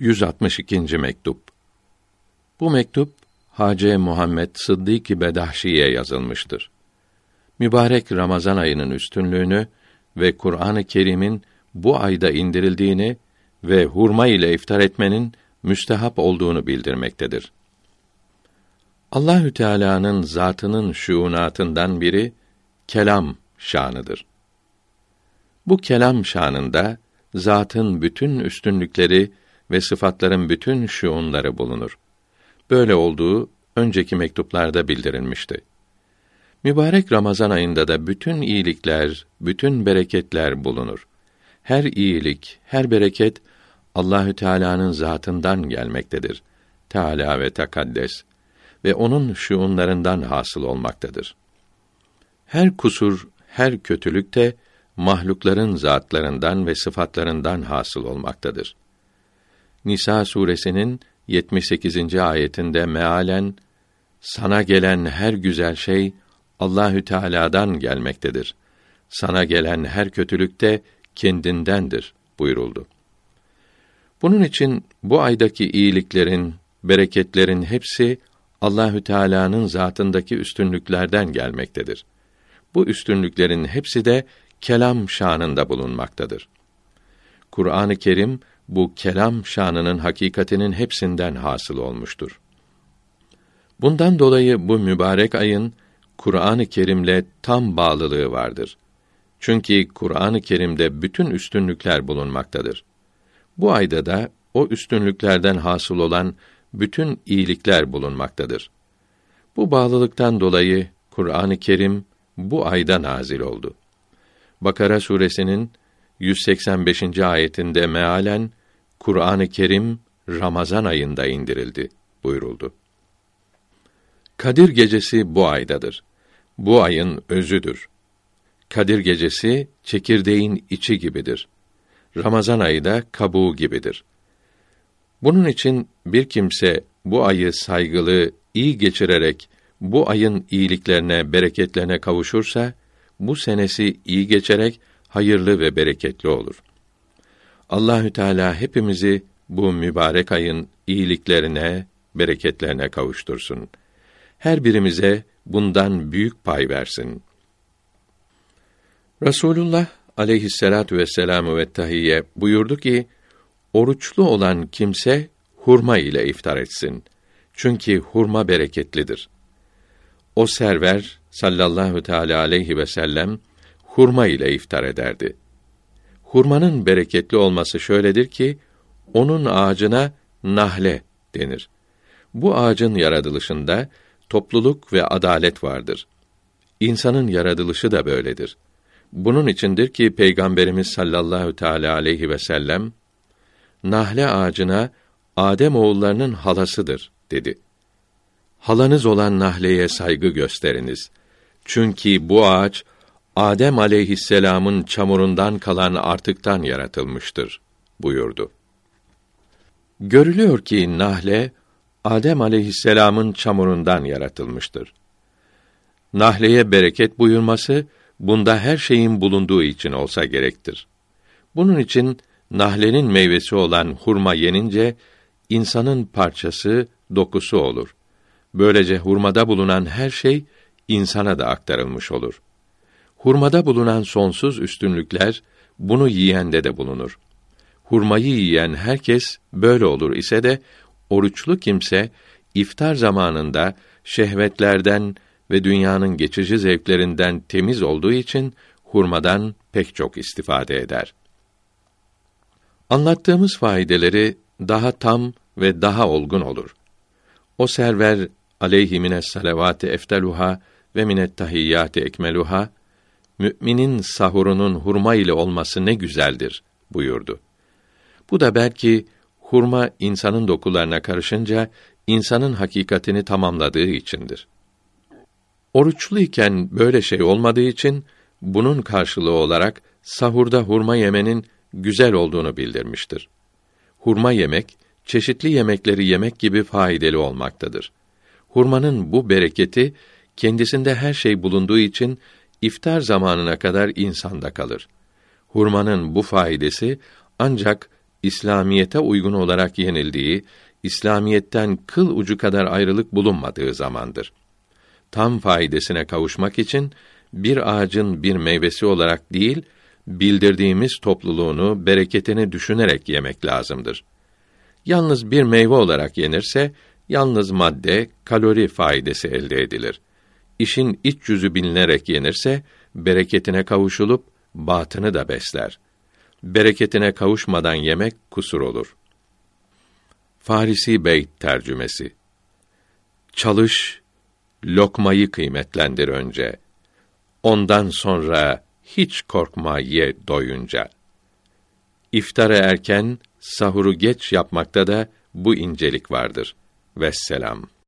162. mektup. Bu mektup Hace Muhammed Sıddık Bedahşi'ye yazılmıştır. Mübarek Ramazan ayının üstünlüğünü ve Kur'an-ı Kerim'in bu ayda indirildiğini ve hurma ile iftar etmenin müstehap olduğunu bildirmektedir. Allahü Teala'nın zatının şuunatından biri kelam şanıdır. Bu kelam şanında zatın bütün üstünlükleri ve sıfatların bütün şuunları bulunur. Böyle olduğu önceki mektuplarda bildirilmişti. Mübarek Ramazan ayında da bütün iyilikler, bütün bereketler bulunur. Her iyilik, her bereket Allahü Teala'nın zatından gelmektedir. Teala ve tekaddes ve onun şuunlarından hasıl olmaktadır. Her kusur, her kötülük de mahlukların zatlarından ve sıfatlarından hasıl olmaktadır. Nisa suresinin 78. ayetinde mealen sana gelen her güzel şey Allahü Teala'dan gelmektedir. Sana gelen her kötülük de kendindendir buyuruldu. Bunun için bu aydaki iyiliklerin, bereketlerin hepsi Allahü Teala'nın zatındaki üstünlüklerden gelmektedir. Bu üstünlüklerin hepsi de kelam şanında bulunmaktadır. Kur'an-ı Kerim bu kelam şanının hakikatinin hepsinden hasıl olmuştur. Bundan dolayı bu mübarek ayın Kur'an-ı Kerim'le tam bağlılığı vardır. Çünkü Kur'an-ı Kerim'de bütün üstünlükler bulunmaktadır. Bu ayda da o üstünlüklerden hasıl olan bütün iyilikler bulunmaktadır. Bu bağlılıktan dolayı Kur'an-ı Kerim bu ayda nazil oldu. Bakara suresinin 185. ayetinde mealen Kur'an-ı Kerim Ramazan ayında indirildi buyuruldu. Kadir gecesi bu aydadır. Bu ayın özüdür. Kadir gecesi çekirdeğin içi gibidir. Ramazan ayı da kabuğu gibidir. Bunun için bir kimse bu ayı saygılı, iyi geçirerek bu ayın iyiliklerine, bereketlerine kavuşursa bu senesi iyi geçerek hayırlı ve bereketli olur. Allahü Teala hepimizi bu mübarek ayın iyiliklerine, bereketlerine kavuştursun. Her birimize bundan büyük pay versin. Rasulullah aleyhisselatu vesselam ve tahiyye buyurdu ki, oruçlu olan kimse hurma ile iftar etsin. Çünkü hurma bereketlidir. O server sallallahu teala aleyhi ve sellem hurma ile iftar ederdi. Hurmanın bereketli olması şöyledir ki onun ağacına nahle denir. Bu ağacın yaratılışında topluluk ve adalet vardır. İnsanın yaratılışı da böyledir. Bunun içindir ki Peygamberimiz sallallahu teala aleyhi ve sellem nahle ağacına Adem oğullarının halasıdır dedi. Halanız olan nahleye saygı gösteriniz. Çünkü bu ağaç Adem aleyhisselamın çamurundan kalan artıktan yaratılmıştır buyurdu. Görülüyor ki nahle Adem aleyhisselamın çamurundan yaratılmıştır. Nahleye bereket buyurması bunda her şeyin bulunduğu için olsa gerektir. Bunun için nahlenin meyvesi olan hurma yenince insanın parçası, dokusu olur. Böylece hurmada bulunan her şey insana da aktarılmış olur. Hurmada bulunan sonsuz üstünlükler bunu yiyende de bulunur. Hurmayı yiyen herkes böyle olur ise de oruçlu kimse iftar zamanında şehvetlerden ve dünyanın geçici zevklerinden temiz olduğu için hurmadan pek çok istifade eder. Anlattığımız faydeleri daha tam ve daha olgun olur. O server aleyhi mines salavati efteluha ve minet tahiyyati ekmeluha müminin sahurunun hurma ile olması ne güzeldir buyurdu. Bu da belki hurma insanın dokularına karışınca insanın hakikatini tamamladığı içindir. Oruçluyken böyle şey olmadığı için bunun karşılığı olarak sahurda hurma yemenin güzel olduğunu bildirmiştir. Hurma yemek çeşitli yemekleri yemek gibi faydalı olmaktadır. Hurmanın bu bereketi kendisinde her şey bulunduğu için iftar zamanına kadar insanda kalır. Hurmanın bu faydası ancak İslamiyete uygun olarak yenildiği, İslamiyetten kıl ucu kadar ayrılık bulunmadığı zamandır. Tam faydasına kavuşmak için bir ağacın bir meyvesi olarak değil, bildirdiğimiz topluluğunu, bereketini düşünerek yemek lazımdır. Yalnız bir meyve olarak yenirse, yalnız madde, kalori faydası elde edilir. İşin iç yüzü bilinerek yenirse, bereketine kavuşulup, batını da besler. Bereketine kavuşmadan yemek kusur olur. Farisi Beyt tercümesi Çalış, lokmayı kıymetlendir önce. Ondan sonra hiç korkma ye doyunca. İftara erken, sahuru geç yapmakta da bu incelik vardır. Vesselam.